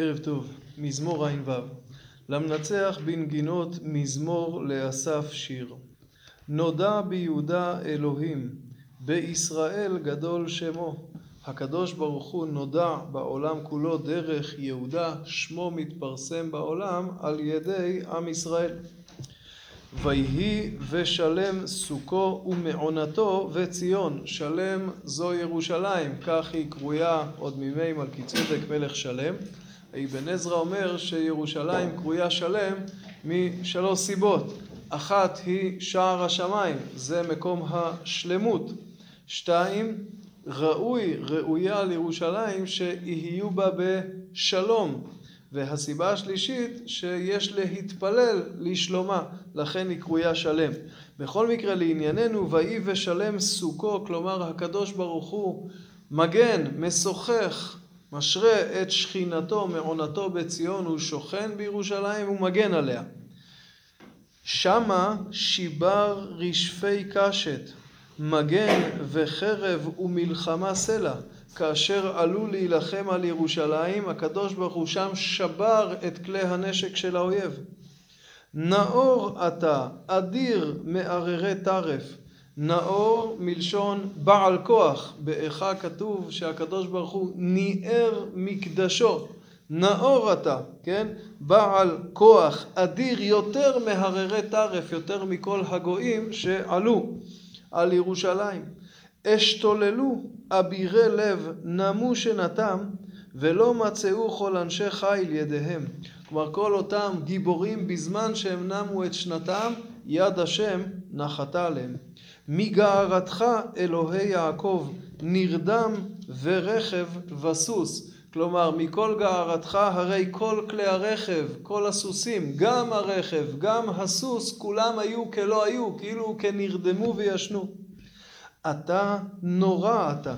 ערב טוב, מזמור ע"ו. למנצח בנגינות מזמור לאסף שיר. נודע ביהודה אלוהים, בישראל גדול שמו. הקדוש ברוך הוא נודע בעולם כולו דרך יהודה, שמו מתפרסם בעולם על ידי עם ישראל. ויהי ושלם סוכו ומעונתו וציון, שלם זו ירושלים, כך היא קרויה עוד מימי מלכי צדק מלך שלם. אבן עזרא אומר שירושלים קרויה שלם משלוש סיבות. אחת היא שער השמיים, זה מקום השלמות. שתיים, ראוי, ראויה לירושלים שיהיו בה בשלום. והסיבה השלישית שיש להתפלל לשלומה, לכן היא קרויה שלם. בכל מקרה לענייננו, ויהי ושלם סוכו, כלומר הקדוש ברוך הוא מגן, משוחח, משרה את שכינתו, מעונתו בציון, הוא שוכן בירושלים ומגן עליה. שמה שיבר רשפי קשת, מגן וחרב ומלחמה סלע. כאשר עלו להילחם על ירושלים, הקדוש ברוך הוא שם שבר את כלי הנשק של האויב. נאור אתה, אדיר מערערי טרף. נאור מלשון בעל כוח. באיכה כתוב שהקדוש ברוך הוא ניער מקדשו. נאור אתה, כן? בעל כוח אדיר יותר מהררי טרף, יותר מכל הגויים שעלו על ירושלים. אשתוללו אבירי לב נמו שנתם ולא מצאו כל אנשי חיל ידיהם. כלומר כל אותם גיבורים בזמן שהם נמו את שנתם יד השם נחתה עליהם. מגערתך אלוהי יעקב נרדם ורכב וסוס. כלומר מכל גערתך הרי כל כלי הרכב, כל הסוסים, גם הרכב, גם הסוס, כולם היו כלא היו, כאילו כנרדמו וישנו. אתה נורא אתה.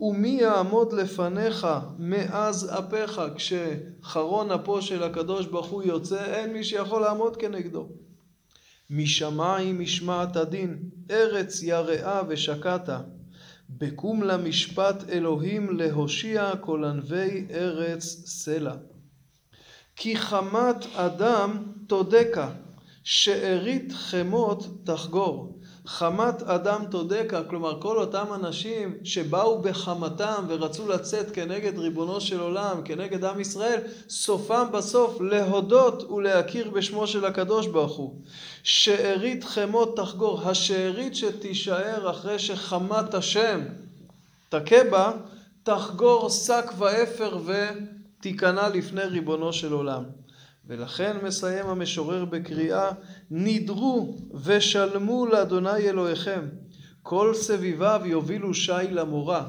ומי יעמוד לפניך מאז אפיך כשחרון אפו של הקדוש ברוך הוא יוצא אין מי שיכול לעמוד כנגדו. משמיים משמעת הדין ארץ יראה ושקעת בקום למשפט אלוהים להושיע כל ענבי ארץ סלע. כי חמת אדם תודקה שארית חמות תחגור חמת אדם תודקה, כלומר כל אותם אנשים שבאו בחמתם ורצו לצאת כנגד ריבונו של עולם, כנגד עם ישראל, סופם בסוף להודות ולהכיר בשמו של הקדוש ברוך הוא. שארית חמות תחגור, השארית שתישאר אחרי שחמת השם תכה בה, תחגור שק ואפר ותיכנע לפני ריבונו של עולם. ולכן מסיים המשורר בקריאה נידרו ושלמו לאדוני אלוהיכם כל סביביו יובילו שי למורה.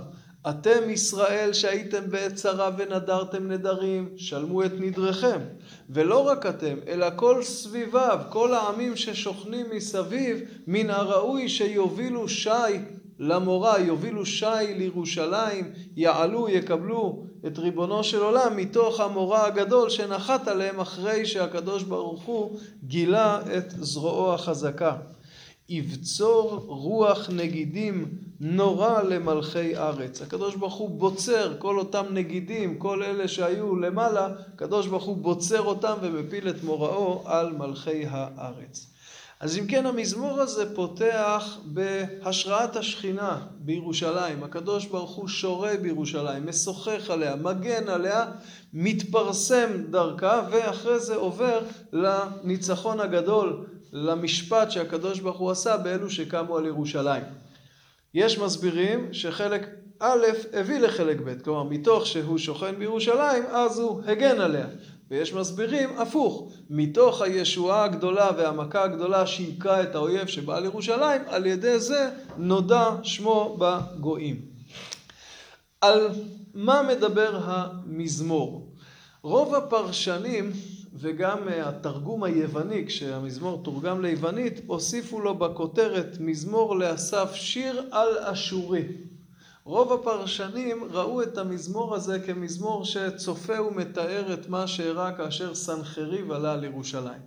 אתם ישראל שהייתם בעת צרה ונדרתם נדרים שלמו את נדריכם ולא רק אתם אלא כל סביביו כל העמים ששוכנים מסביב מן הראוי שיובילו שי למורה יובילו שי לירושלים יעלו יקבלו את ריבונו של עולם מתוך המורא הגדול שנחת עליהם אחרי שהקדוש ברוך הוא גילה את זרועו החזקה. יבצור רוח נגידים נורא למלכי ארץ. הקדוש ברוך הוא בוצר כל אותם נגידים, כל אלה שהיו למעלה, הקדוש ברוך הוא בוצר אותם ומפיל את מוראו על מלכי הארץ. אז אם כן המזמור הזה פותח בהשראת השכינה בירושלים. הקדוש ברוך הוא שורה בירושלים, משוחח עליה, מגן עליה, מתפרסם דרכה ואחרי זה עובר לניצחון הגדול, למשפט שהקדוש ברוך הוא עשה באלו שקמו על ירושלים. יש מסבירים שחלק א' הביא לחלק ב', כלומר מתוך שהוא שוכן בירושלים אז הוא הגן עליה. ויש מסבירים הפוך, מתוך הישועה הגדולה והמכה הגדולה שהיכה את האויב שבא לירושלים, על ידי זה נודע שמו בגויים. על מה מדבר המזמור? רוב הפרשנים וגם התרגום היווני, כשהמזמור תורגם ליוונית, הוסיפו לו בכותרת מזמור לאסף שיר על אשורי. רוב הפרשנים ראו את המזמור הזה כמזמור שצופה ומתאר את מה שאירע כאשר סנחריב עלה על ירושלים.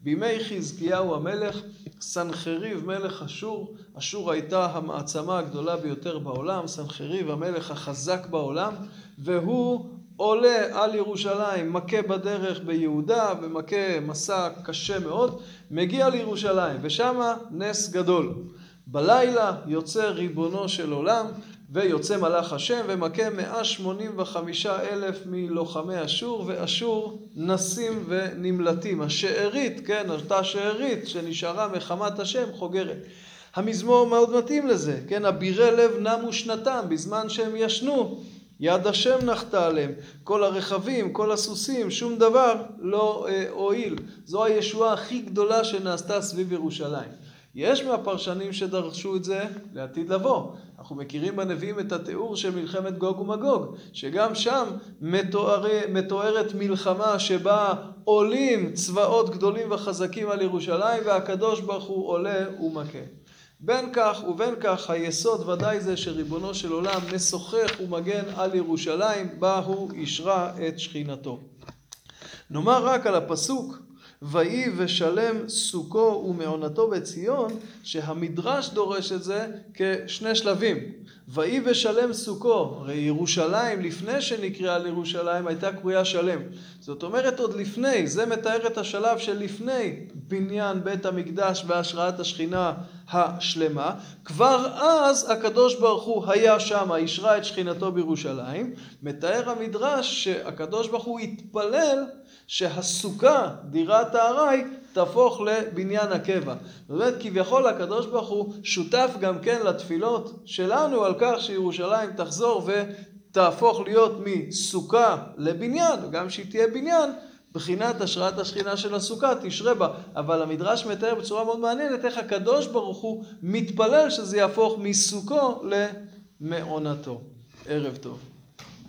בימי חזקיהו המלך, סנחריב מלך אשור, אשור הייתה המעצמה הגדולה ביותר בעולם, סנחריב המלך החזק בעולם, והוא עולה על ירושלים, מכה בדרך ביהודה ומכה מסע קשה מאוד, מגיע לירושלים ושמה נס גדול. בלילה יוצא ריבונו של עולם ויוצא מלאך השם ומכה 185 אלף מלוחמי אשור ואשור נסים ונמלטים. השארית, כן, אותה שארית שנשארה מחמת השם חוגרת. המזמור מאוד מתאים לזה, כן, אבירי לב נמו שנתם בזמן שהם ישנו יד השם נחתה עליהם, כל הרכבים, כל הסוסים, שום דבר לא אה, הועיל. זו הישועה הכי גדולה שנעשתה סביב ירושלים. יש מהפרשנים שדרשו את זה לעתיד לבוא. אנחנו מכירים בנביאים את התיאור של מלחמת גוג ומגוג, שגם שם מתוארי, מתוארת מלחמה שבה עולים צבאות גדולים וחזקים על ירושלים והקדוש ברוך הוא עולה ומכה. בין כך ובין כך היסוד ודאי זה שריבונו של עולם משוחח ומגן על ירושלים בה הוא אישרה את שכינתו. נאמר רק על הפסוק ויהי ושלם סוכו ומעונתו בציון שהמדרש דורש את זה כשני שלבים ויהי ושלם סוכו, הרי ירושלים לפני שנקראה לירושלים הייתה קרויה שלם. זאת אומרת עוד לפני, זה מתאר את השלב של לפני בניין בית המקדש בהשראת השכינה השלמה. כבר אז הקדוש ברוך הוא היה שם, אישרה את שכינתו בירושלים. מתאר המדרש שהקדוש ברוך הוא התפלל שהסוכה, דירת הארעי, תהפוך לבניין הקבע. זאת אומרת, כביכול הקדוש ברוך הוא שותף גם כן לתפילות שלנו על כך שירושלים תחזור ותהפוך להיות מסוכה לבניין, וגם שהיא תהיה בניין, בחינת השראת השכינה של הסוכה תשרה בה. אבל המדרש מתאר בצורה מאוד מעניינת איך הקדוש ברוך הוא מתפלל שזה יהפוך מסוכו למעונתו. ערב טוב.